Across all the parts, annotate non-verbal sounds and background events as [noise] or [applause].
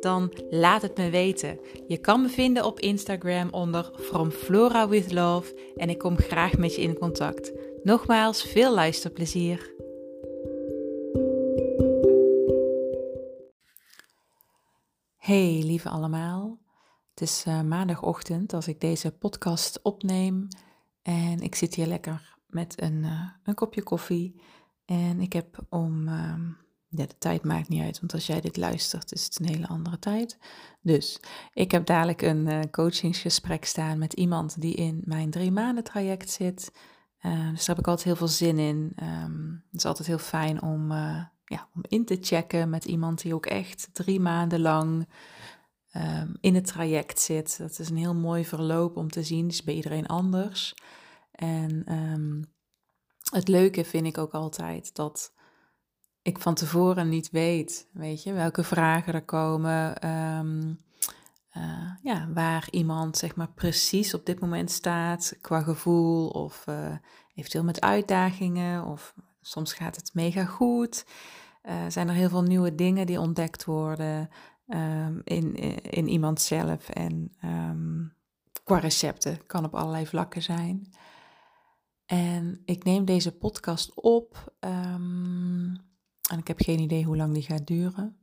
Dan laat het me weten. Je kan me vinden op Instagram onder From Flora with Love en ik kom graag met je in contact. Nogmaals, veel luisterplezier. Hey lieve allemaal. Het is uh, maandagochtend als ik deze podcast opneem en ik zit hier lekker met een, uh, een kopje koffie en ik heb om uh, ja, de tijd maakt niet uit, want als jij dit luistert, is het een hele andere tijd. Dus ik heb dadelijk een uh, coachingsgesprek staan met iemand die in mijn drie maanden traject zit. Uh, dus daar heb ik altijd heel veel zin in. Um, het is altijd heel fijn om, uh, ja, om in te checken met iemand die ook echt drie maanden lang um, in het traject zit. Dat is een heel mooi verloop om te zien. Het is bij iedereen anders. En um, het leuke vind ik ook altijd dat ik van tevoren niet weet, weet je, welke vragen er komen, um, ja, waar iemand zeg maar precies op dit moment staat qua gevoel of uh, eventueel met uitdagingen of soms gaat het mega goed. Uh, zijn er heel veel nieuwe dingen die ontdekt worden um, in, in iemand zelf en um, qua recepten kan op allerlei vlakken zijn. En ik neem deze podcast op. en ik heb geen idee hoe lang die gaat duren.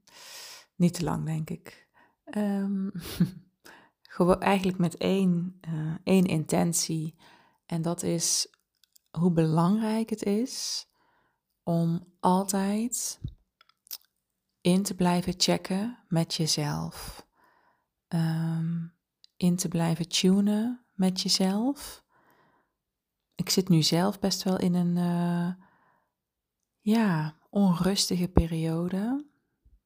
Niet te lang, denk ik. [laughs] Um, gewoon eigenlijk met één, uh, één intentie. En dat is hoe belangrijk het is om altijd in te blijven checken met jezelf. Um, in te blijven tunen met jezelf. Ik zit nu zelf best wel in een, uh, ja, onrustige periode.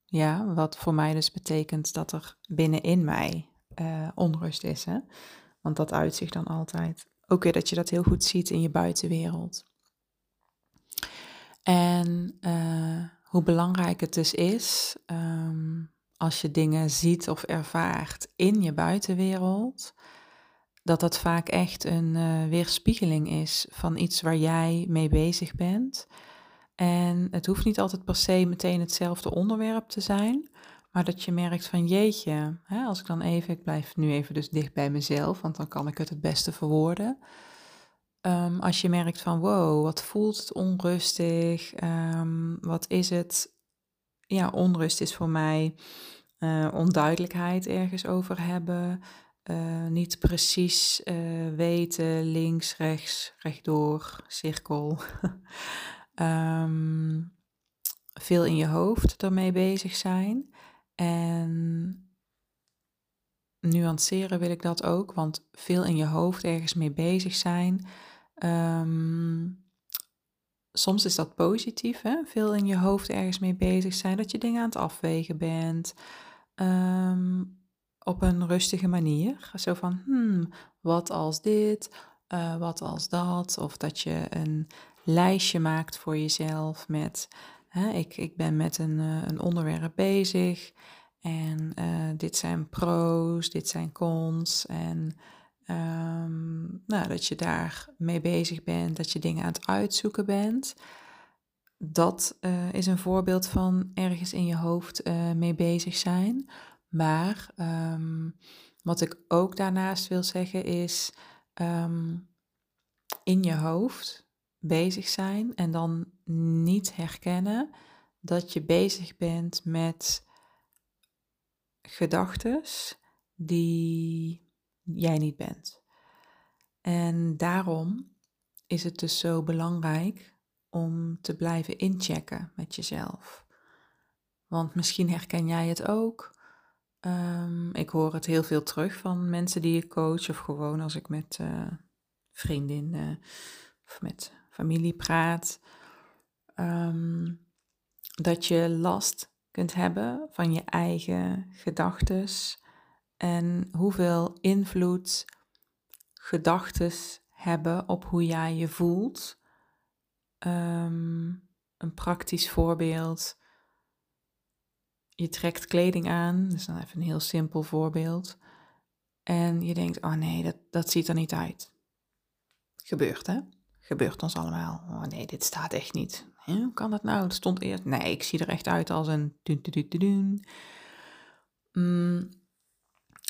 Ja, wat voor mij dus betekent dat er binnenin mij uh, onrust is. Hè? Want dat uitzicht dan altijd. Ook weer dat je dat heel goed ziet in je buitenwereld. En uh, hoe belangrijk het dus is um, als je dingen ziet of ervaart in je buitenwereld, dat dat vaak echt een uh, weerspiegeling is van iets waar jij mee bezig bent. En het hoeft niet altijd per se meteen hetzelfde onderwerp te zijn, maar dat je merkt van jeetje, hè, als ik dan even, ik blijf nu even dus dicht bij mezelf, want dan kan ik het het beste verwoorden. Um, als je merkt van wow, wat voelt het onrustig, um, wat is het, ja, onrust is voor mij uh, onduidelijkheid ergens over hebben, uh, niet precies uh, weten, links, rechts, rechtdoor, cirkel. [laughs] um, veel in je hoofd ermee bezig zijn. En nuanceren wil ik dat ook, want veel in je hoofd ergens mee bezig zijn. Um, soms is dat positief, hè? veel in je hoofd ergens mee bezig zijn, dat je dingen aan het afwegen bent. Um, op een rustige manier. Zo van, hmm, wat als dit, uh, wat als dat. Of dat je een lijstje maakt voor jezelf met, hè, ik, ik ben met een, uh, een onderwerp bezig en uh, dit zijn pro's, dit zijn cons en um, nou, dat je daar mee bezig bent, dat je dingen aan het uitzoeken bent. Dat uh, is een voorbeeld van ergens in je hoofd mee bezig zijn. Maar um, wat ik ook daarnaast wil zeggen is, um, in je hoofd bezig zijn en dan niet herkennen dat je bezig bent met gedachten die jij niet bent. En daarom is het dus zo belangrijk om te blijven inchecken met jezelf. Want misschien herken jij het ook. Um, ik hoor het heel veel terug van mensen die ik coach of gewoon als ik met uh, vriendinnen of met familie praat, um, dat je last kunt hebben van je eigen gedachtes en hoeveel invloed gedachtes hebben op hoe jij je voelt. Ehm, een praktisch voorbeeld. Je trekt kleding aan, dus dan even een heel simpel voorbeeld. En je denkt, oh nee, dat, dat ziet er niet uit. Gebeurt hè? Gebeurt ons allemaal. Oh nee, dit staat echt niet. Hoe kan dat nou? Het stond eerst. Nee, ik zie er echt uit als een. Dun. Mm,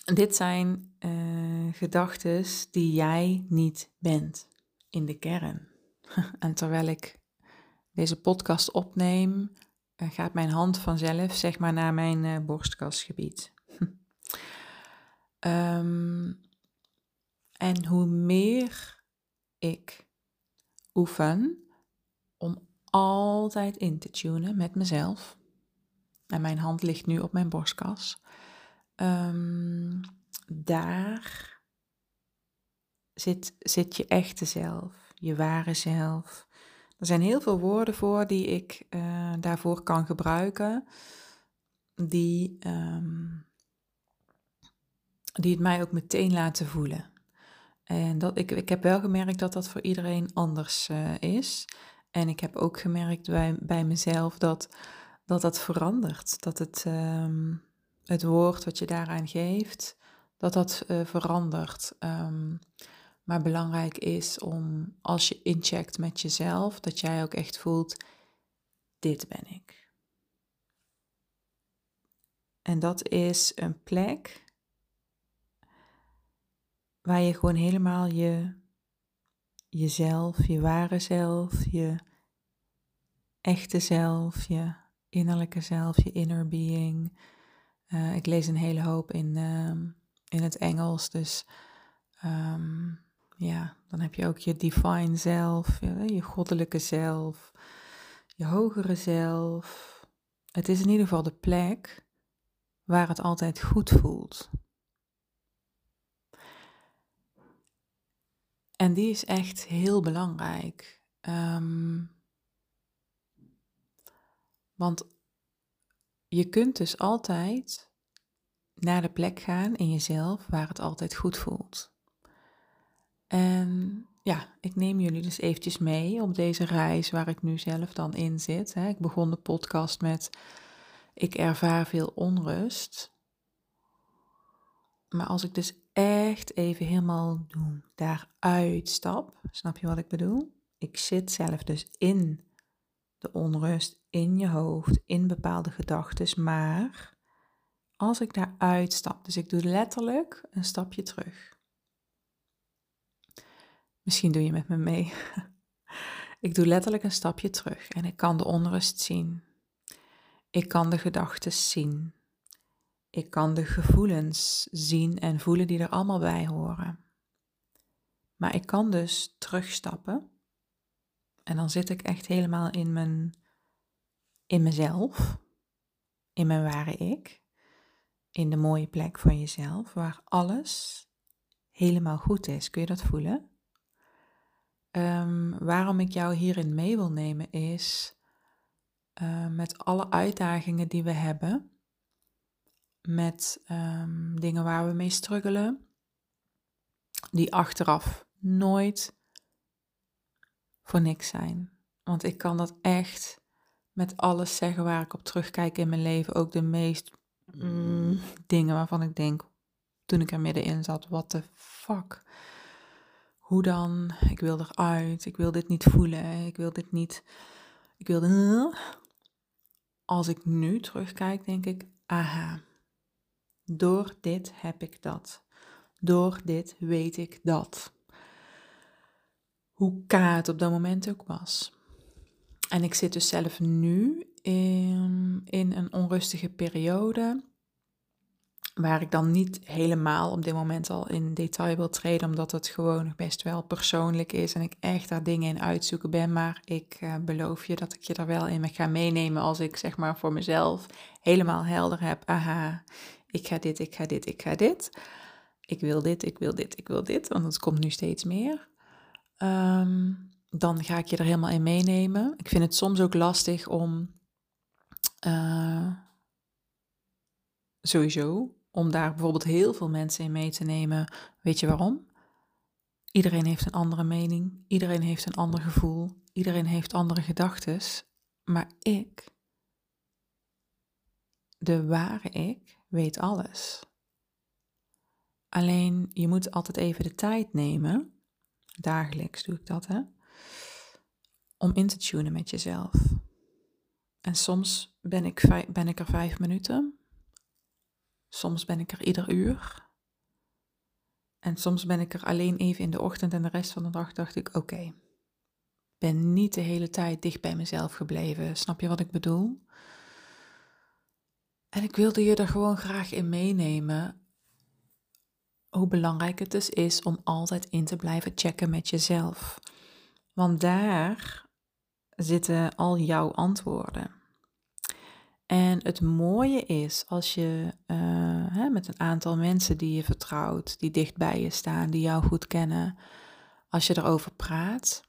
dit zijn uh, gedachten die jij niet bent in de kern. [laughs] en terwijl ik deze podcast opneem, uh, gaat mijn hand vanzelf zeg maar naar mijn uh, borstkastgebied. um, [laughs] en hoe meer oefen om altijd in te tunen met mezelf. En mijn hand ligt nu op mijn borstkas. Um, daar zit, zit je echte zelf, je ware zelf. Er zijn heel veel woorden voor die ik uh, daarvoor kan gebruiken, die, um, die het mij ook meteen laten voelen. En dat, ik, ik heb wel gemerkt dat dat voor iedereen anders uh, is. En ik heb ook gemerkt bij, bij mezelf dat dat, dat verandert. Dat het, um, het woord wat je daaraan geeft, dat dat uh, verandert. Um, maar belangrijk is om als je incheckt met jezelf, dat jij ook echt voelt, dit ben ik. En dat is een plek waar je gewoon helemaal je, jezelf, je ware zelf, je echte zelf, je innerlijke zelf, je inner being. Uh, ik lees een hele hoop in, uh, in het Engels, dus um, ja, dan heb je ook je divine zelf, je, je goddelijke zelf, je hogere zelf. Het is in ieder geval de plek waar het altijd goed voelt. En die is echt heel belangrijk. Um, want je kunt dus altijd naar de plek gaan in jezelf waar het altijd goed voelt. En ja, ik neem jullie dus eventjes mee op deze reis waar ik nu zelf dan in zit. Ik begon de podcast met ik ervaar veel onrust. Maar als ik dus echt even helemaal daaruit stap, snap je wat ik bedoel? Ik zit zelf dus in de onrust in je hoofd, in bepaalde gedachten, maar als ik daaruit stap, dus ik doe letterlijk een stapje terug. Misschien doe je met me mee. [laughs] ik doe letterlijk een stapje terug en ik kan de onrust zien. Ik kan de gedachten zien. Ik kan de gevoelens zien en voelen die er allemaal bij horen. Maar ik kan dus terugstappen en dan zit ik echt helemaal in mijn in mezelf, in mijn ware ik, in de mooie plek van jezelf, waar alles helemaal goed is. Kun je dat voelen? Um, waarom ik jou hierin mee wil nemen is uh, met alle uitdagingen die we hebben, met um, dingen waar we mee struggelen, die achteraf nooit voor niks zijn. Want ik kan dat echt met alles zeggen waar ik op terugkijk in mijn leven. Ook de meest mm, dingen waarvan ik denk, toen ik er middenin zat, what the fuck. Hoe dan? Ik wil eruit. Ik wil dit niet voelen. Ik wil dit niet. Ik wil. Als ik nu terugkijk, denk ik, aha. Door dit heb ik dat. Door dit weet ik dat hoe kaart het op dat moment ook was. En ik zit dus zelf nu in, in een onrustige periode. Waar ik dan niet helemaal op dit moment al in detail wil treden, omdat het gewoon nog best wel persoonlijk is en ik echt daar dingen in uitzoeken ben. Maar ik uh, beloof je dat ik je er wel in ga meenemen als ik zeg maar voor mezelf helemaal helder heb. Aha, ik ga dit, ik ga dit, ik ga dit. Ik wil dit, ik wil dit, ik wil dit, want het komt nu steeds meer. Ehm, dan ga ik je er helemaal in meenemen. Ik vind het soms ook lastig om uh, sowieso om daar bijvoorbeeld heel veel mensen in mee te nemen. Weet je waarom? Iedereen heeft een andere mening, iedereen heeft een ander gevoel, iedereen heeft andere gedachten, maar ik, de ware ik, weet alles. Alleen je moet altijd even de tijd nemen, dagelijks doe ik dat hè, om in te tunen met jezelf. En soms ben ik, ben ik er vijf minuten, soms ben ik er ieder uur. En soms ben ik er alleen even in de ochtend en de rest van de dag dacht ik, oké, ben niet de hele tijd dicht bij mezelf gebleven. Snap je wat ik bedoel? En ik wilde je er gewoon graag in meenemen hoe belangrijk het dus is om altijd in te blijven checken met jezelf. Want daar zitten al jouw antwoorden. En het mooie is als je uh, hè, met een aantal mensen die je vertrouwt, die dicht bij je staan, die jou goed kennen, als je erover praat,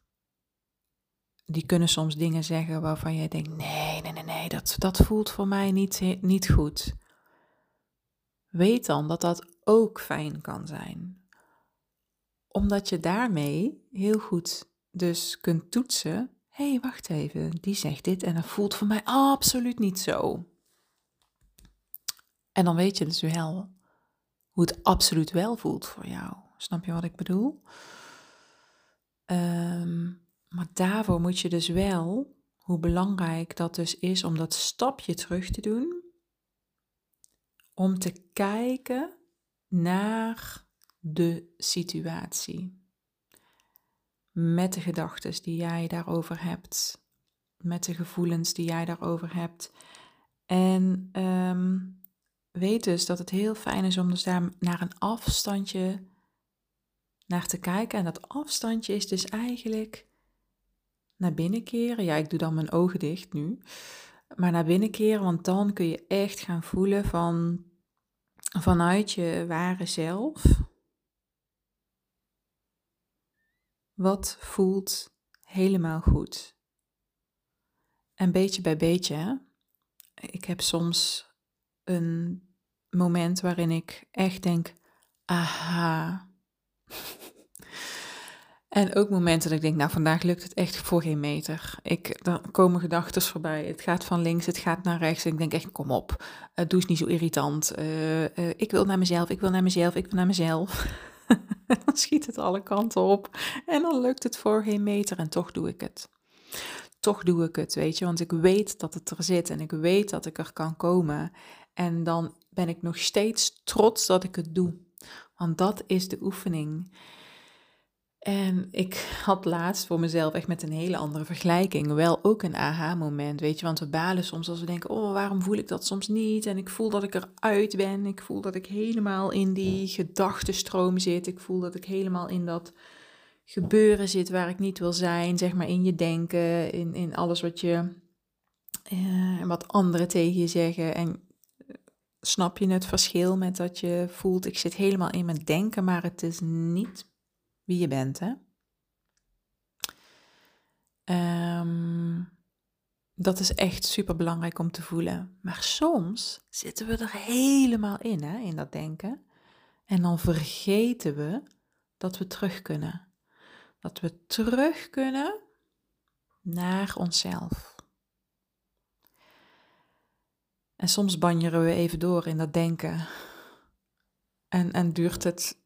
die kunnen soms dingen zeggen waarvan je denkt: nee, nee, nee, nee, dat, dat voelt voor mij niet, niet goed. Weet dan dat dat ook fijn kan zijn. Omdat je daarmee heel goed dus kunt toetsen hé, hey, wacht even, die zegt dit en dat voelt voor mij absoluut niet zo. En dan weet je dus wel hoe het absoluut wel voelt voor jou. Snap je wat ik bedoel? Ehm, maar daarvoor moet je dus wel, hoe belangrijk dat dus is om dat stapje terug te doen, om te kijken naar de situatie met de gedachten die jij daarover hebt, met de gevoelens die jij daarover hebt. En ehm, weet dus dat het heel fijn is om dus daar naar een afstandje naar te kijken. En dat afstandje is dus eigenlijk naar binnen keren. Ja, ik doe dan mijn ogen dicht nu. Maar naar binnen keren, want dan kun je echt gaan voelen van vanuit je ware zelf Wat voelt helemaal goed? En beetje bij beetje, ik heb soms een moment waarin ik echt denk, aha. En ook momenten dat ik denk, nou vandaag lukt het echt voor geen meter. Ik, dan komen gedachten voorbij. Het gaat van links, het gaat naar rechts. En ik denk echt, kom op, uh, doe eens niet zo irritant. Uh, uh, ik wil naar mezelf, ik wil naar mezelf, ik wil naar mezelf. [laughs] dan schiet het alle kanten op en dan lukt het voor geen meter en toch doe ik het. Toch doe ik het, weet je, want ik weet dat het er zit en ik weet dat ik er kan komen. En dan ben ik nog steeds trots dat ik het doe. Want dat is de oefening. En ik had laatst voor mezelf echt met een hele andere vergelijking wel ook een aha-moment, weet je. Want we balen soms als we denken, oh, waarom voel ik dat soms niet? En ik voel dat ik eruit ben. Ik voel dat ik helemaal in die gedachtenstroom zit. Ik voel dat ik helemaal in dat gebeuren zit waar ik niet wil zijn. Zeg maar in je denken, in, in alles wat je, uh, wat anderen tegen je zeggen. En snap je het verschil met dat je voelt, ik zit helemaal in mijn denken, maar het is niet wie je bent. Hè? Um, dat is echt super belangrijk om te voelen. Maar soms zitten we er helemaal in, hè, in dat denken. En dan vergeten we dat we terug kunnen. Dat we terug kunnen naar onszelf. En soms banjeren we even door in dat denken. En, en duurt het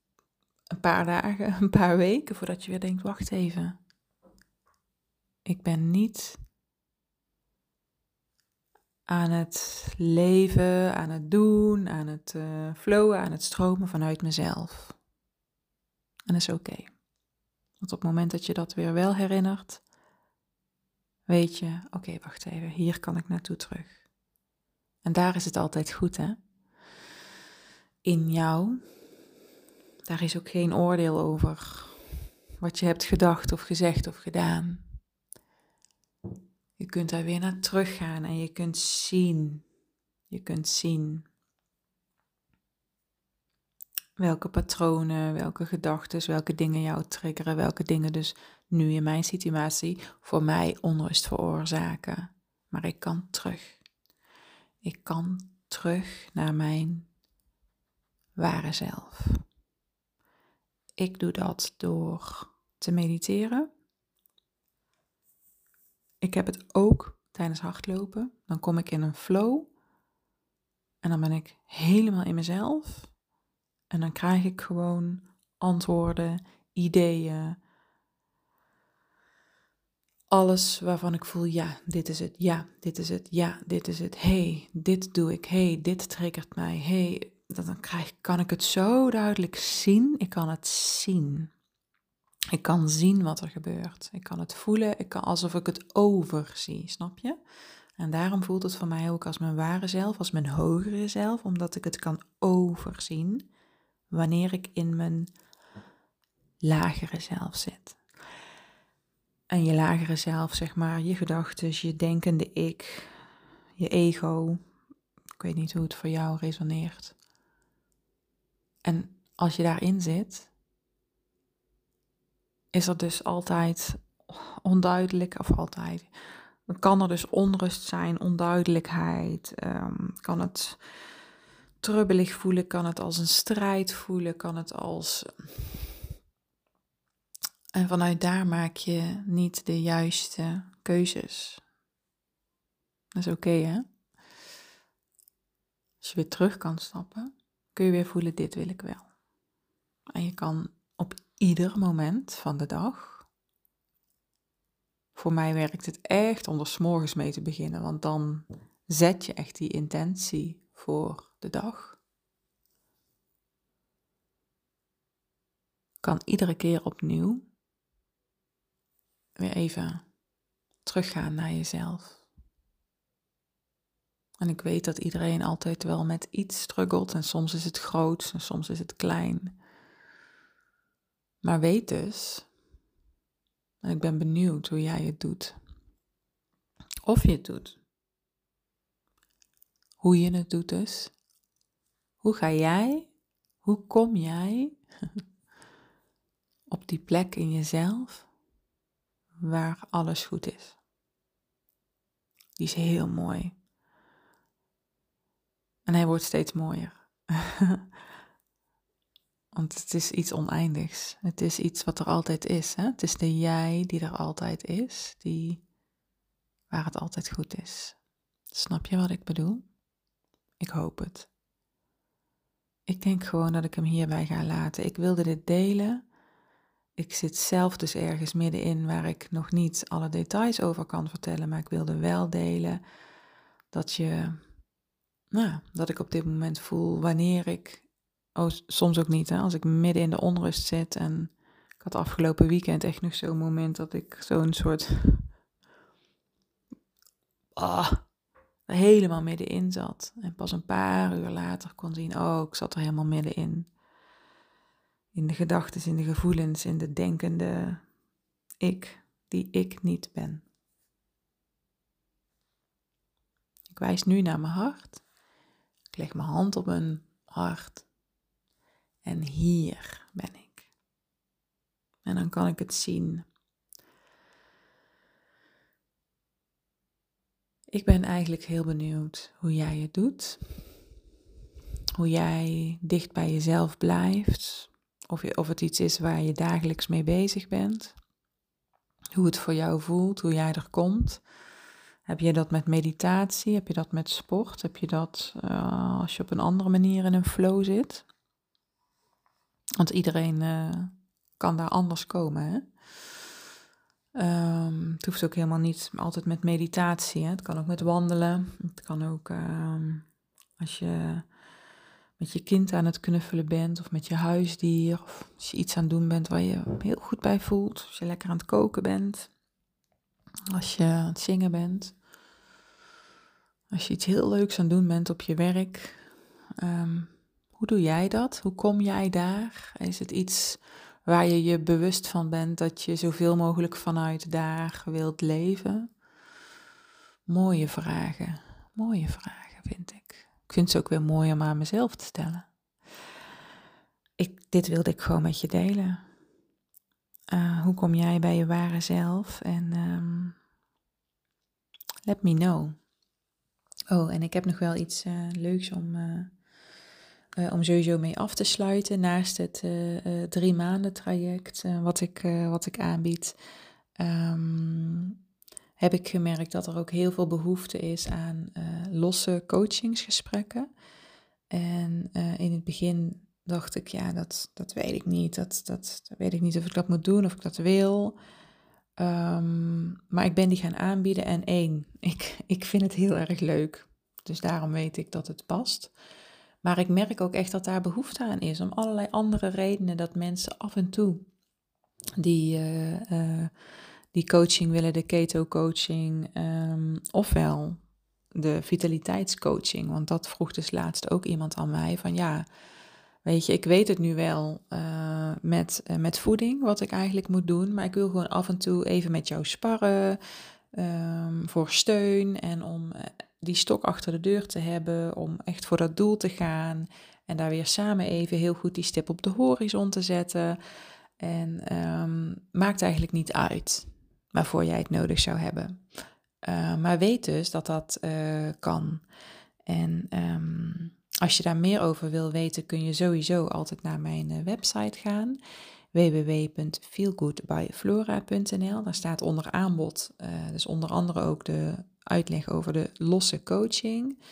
een paar dagen, [laughs] een paar weken voordat je weer denkt: wacht even. Ik ben niet aan het leven, aan het doen, aan het uh, flowen, aan het stromen vanuit mezelf. En dat is oké. Want op het moment dat je dat weer wel herinnert, weet je, oké, wacht even, hier kan ik naartoe terug. En daar is het altijd goed, hè? In jou daar is ook geen oordeel over wat je hebt gedacht of gezegd of gedaan. Je kunt daar weer naar teruggaan en je kunt zien, je kunt zien welke patronen, welke gedachten, welke dingen jou triggeren, welke dingen dus nu in mijn situatie voor mij onrust veroorzaken. Maar ik kan terug. Ik kan terug naar mijn ware zelf. Ik doe dat door te mediteren. Ik heb het ook tijdens hardlopen. Dan kom ik in een flow. En dan ben ik helemaal in mezelf. En dan krijg ik gewoon antwoorden, ideeën. Alles waarvan ik voel, ja, dit is het, ja, dit is het, ja, dit is het. hey, dit doe ik, hey, dit triggert mij, hey, dan krijg, kan ik het zo duidelijk zien. Ik kan het zien. Ik kan zien wat er gebeurt. Ik kan het voelen, ik kan, alsof ik het overzie, snap je? En daarom voelt het voor mij ook als mijn ware zelf, als mijn hogere zelf, omdat ik het kan overzien wanneer ik in mijn lagere zelf zit. En je lagere zelf, zeg maar, je gedachten, je denkende ik, je ego. Ik weet niet hoe het voor jou resoneert. En als je daarin zit, is er dus altijd onduidelijk, of altijd, kan er dus onrust zijn, onduidelijkheid, um, kan het trubbelig voelen, kan het als een strijd voelen, kan het als. En vanuit daar maak je niet de juiste keuzes. Dat is oké, hè? Als je weer terug kan stappen, kun je weer voelen: dit wil ik wel. En je kan op ieder moment van de dag. Voor mij werkt het echt om er s'morgens mee te beginnen, want dan zet je echt die intentie voor de dag. Kan iedere keer opnieuw weer even teruggaan naar jezelf. En ik weet dat iedereen altijd wel met iets struggelt en soms is het groot en soms is het klein. Maar weet dus, en ik ben benieuwd hoe jij het doet. Of je het doet. Hoe je het doet dus. Hoe ga jij, hoe kom jij [laughs] op die plek in jezelf waar alles goed is? Die is heel mooi. En hij wordt steeds mooier. [laughs] Want het is iets oneindigs. Het is iets wat er altijd is. Hè? Het is de jij die er altijd is, die waar het altijd goed is. Snap je wat ik bedoel? Ik hoop het. Ik denk gewoon dat ik hem hierbij ga laten. Ik wilde dit delen. Ik zit zelf dus ergens middenin waar ik nog niet alle details over kan vertellen, maar ik wilde wel delen dat je, nou, dat ik op dit moment voel wanneer ik Oh, soms ook niet, hè? als ik midden in de onrust zit. En ik had afgelopen weekend echt nog zo'n moment dat ik zo'n soort. Ah, helemaal middenin zat. En pas een paar uur later kon zien: oh, ik zat er helemaal middenin. In de gedachten, in de gevoelens, in de denkende ik, die ik niet ben. Ik wijs nu naar mijn hart. Ik leg mijn hand op mijn hart. En hier ben ik. En dan kan ik het zien. Ik ben eigenlijk heel benieuwd hoe jij het doet. Hoe jij dicht bij jezelf blijft. Of, of het iets is waar je dagelijks mee bezig bent. Hoe het voor jou voelt, hoe jij er komt. Heb je dat met meditatie? Heb je dat met sport? Heb je dat uh, als je op een andere manier in een flow zit? Want iedereen uh, kan daar anders komen. Hè? Um, het hoeft ook helemaal niet altijd met meditatie. Hè? Het kan ook met wandelen. Het kan ook um, als je met je kind aan het knuffelen bent of met je huisdier. Of als je iets aan het doen bent waar je heel goed bij voelt. Als je lekker aan het koken bent. Als je aan het zingen bent. Als je iets heel leuks aan het doen bent op je werk. Um, hoe doe jij dat? Hoe kom jij daar? Is het iets waar je je bewust van bent dat je zoveel mogelijk vanuit daar wilt leven? Mooie vragen. Mooie vragen, vind ik. Ik vind ze ook weer mooi om aan mezelf te stellen. Ik, dit wilde ik gewoon met je delen. Uh, hoe kom jij bij je ware zelf? En um, let me know. Oh, en ik heb nog wel iets uh, leuks om, uh, om sowieso mee af te sluiten naast het drie maanden traject wat, ik, wat ik aanbied. Ehm, heb ik gemerkt dat er ook heel veel behoefte is aan losse coachingsgesprekken. En in het begin dacht ik, ja, dat, dat weet ik niet. Dat, dat, dat weet ik niet of ik dat moet doen, of ik dat wil. Ehm, maar ik ben die gaan aanbieden en één, [laughs] ik, ik vind het heel erg leuk. Dus daarom weet ik dat het past. Maar ik merk ook echt dat daar behoefte aan is. Om allerlei andere redenen dat mensen af en toe die, uh, uh, die coaching willen, de keto-coaching, um, ofwel de vitaliteitscoaching. Want dat vroeg dus laatst ook iemand aan mij van ja, Weet je, ik weet het nu wel uh, met, uh, met voeding, wat ik eigenlijk moet doen. Maar ik wil gewoon af en toe even met jou sparren. Um, voor steun en om uh, die stok achter de deur te hebben. Om echt voor dat doel te gaan. En daar weer samen even heel goed die stip op de horizon te zetten. En um, maakt eigenlijk niet uit waarvoor jij het nodig zou hebben. maar weet dus dat dat kan. En um, als je daar meer over wil weten, kun je sowieso altijd naar mijn eh, website gaan www.feelgoodbyflora.nl. Daar staat onder aanbod, uh, dus onder andere ook de uitleg over de losse coaching.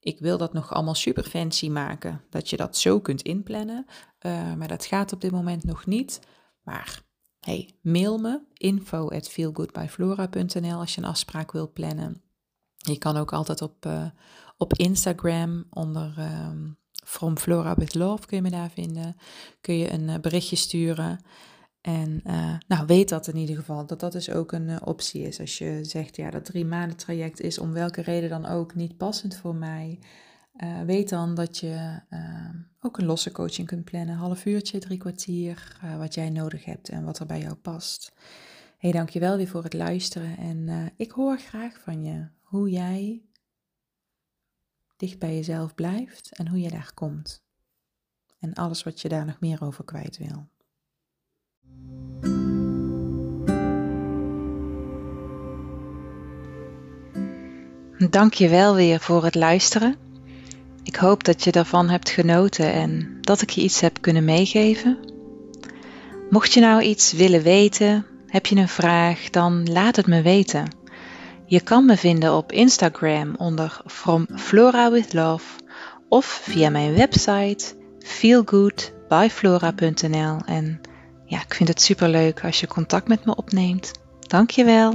Ik wil dat nog allemaal super fancy maken, dat je dat zo kunt inplannen, uh, maar dat gaat op dit moment nog niet. Maar hey, mail me info at feelgoodbyflora.nl als je een afspraak wilt plannen. Je kan ook altijd op, op Instagram onder um, From Flora with Love kun je me daar vinden. Kun je een uh, berichtje sturen. En uh, nou, weet dat in ieder geval, dat dat dus ook een uh, optie is. Als je zegt, ja, dat drie maanden traject is om welke reden dan ook niet passend voor mij. Weet dan dat je ook een losse coaching kunt plannen. Half uurtje, drie kwartier, wat jij nodig hebt en wat er bij jou past. Hey, dankjewel weer voor het luisteren en ik hoor graag van je hoe jij dicht bij jezelf blijft en hoe je daar komt. En alles wat je daar nog meer over kwijt wil. Dank je wel weer voor het luisteren. Ik hoop dat je daarvan hebt genoten en dat ik je iets heb kunnen meegeven. Mocht je nou iets willen weten, heb je een vraag, dan laat het me weten. Je kan me vinden op Instagram onder From Flora with Love of via mijn website feelgoodbyflora.nl. En ja, ik vind het super leuk als je contact met me opneemt. Dankjewel.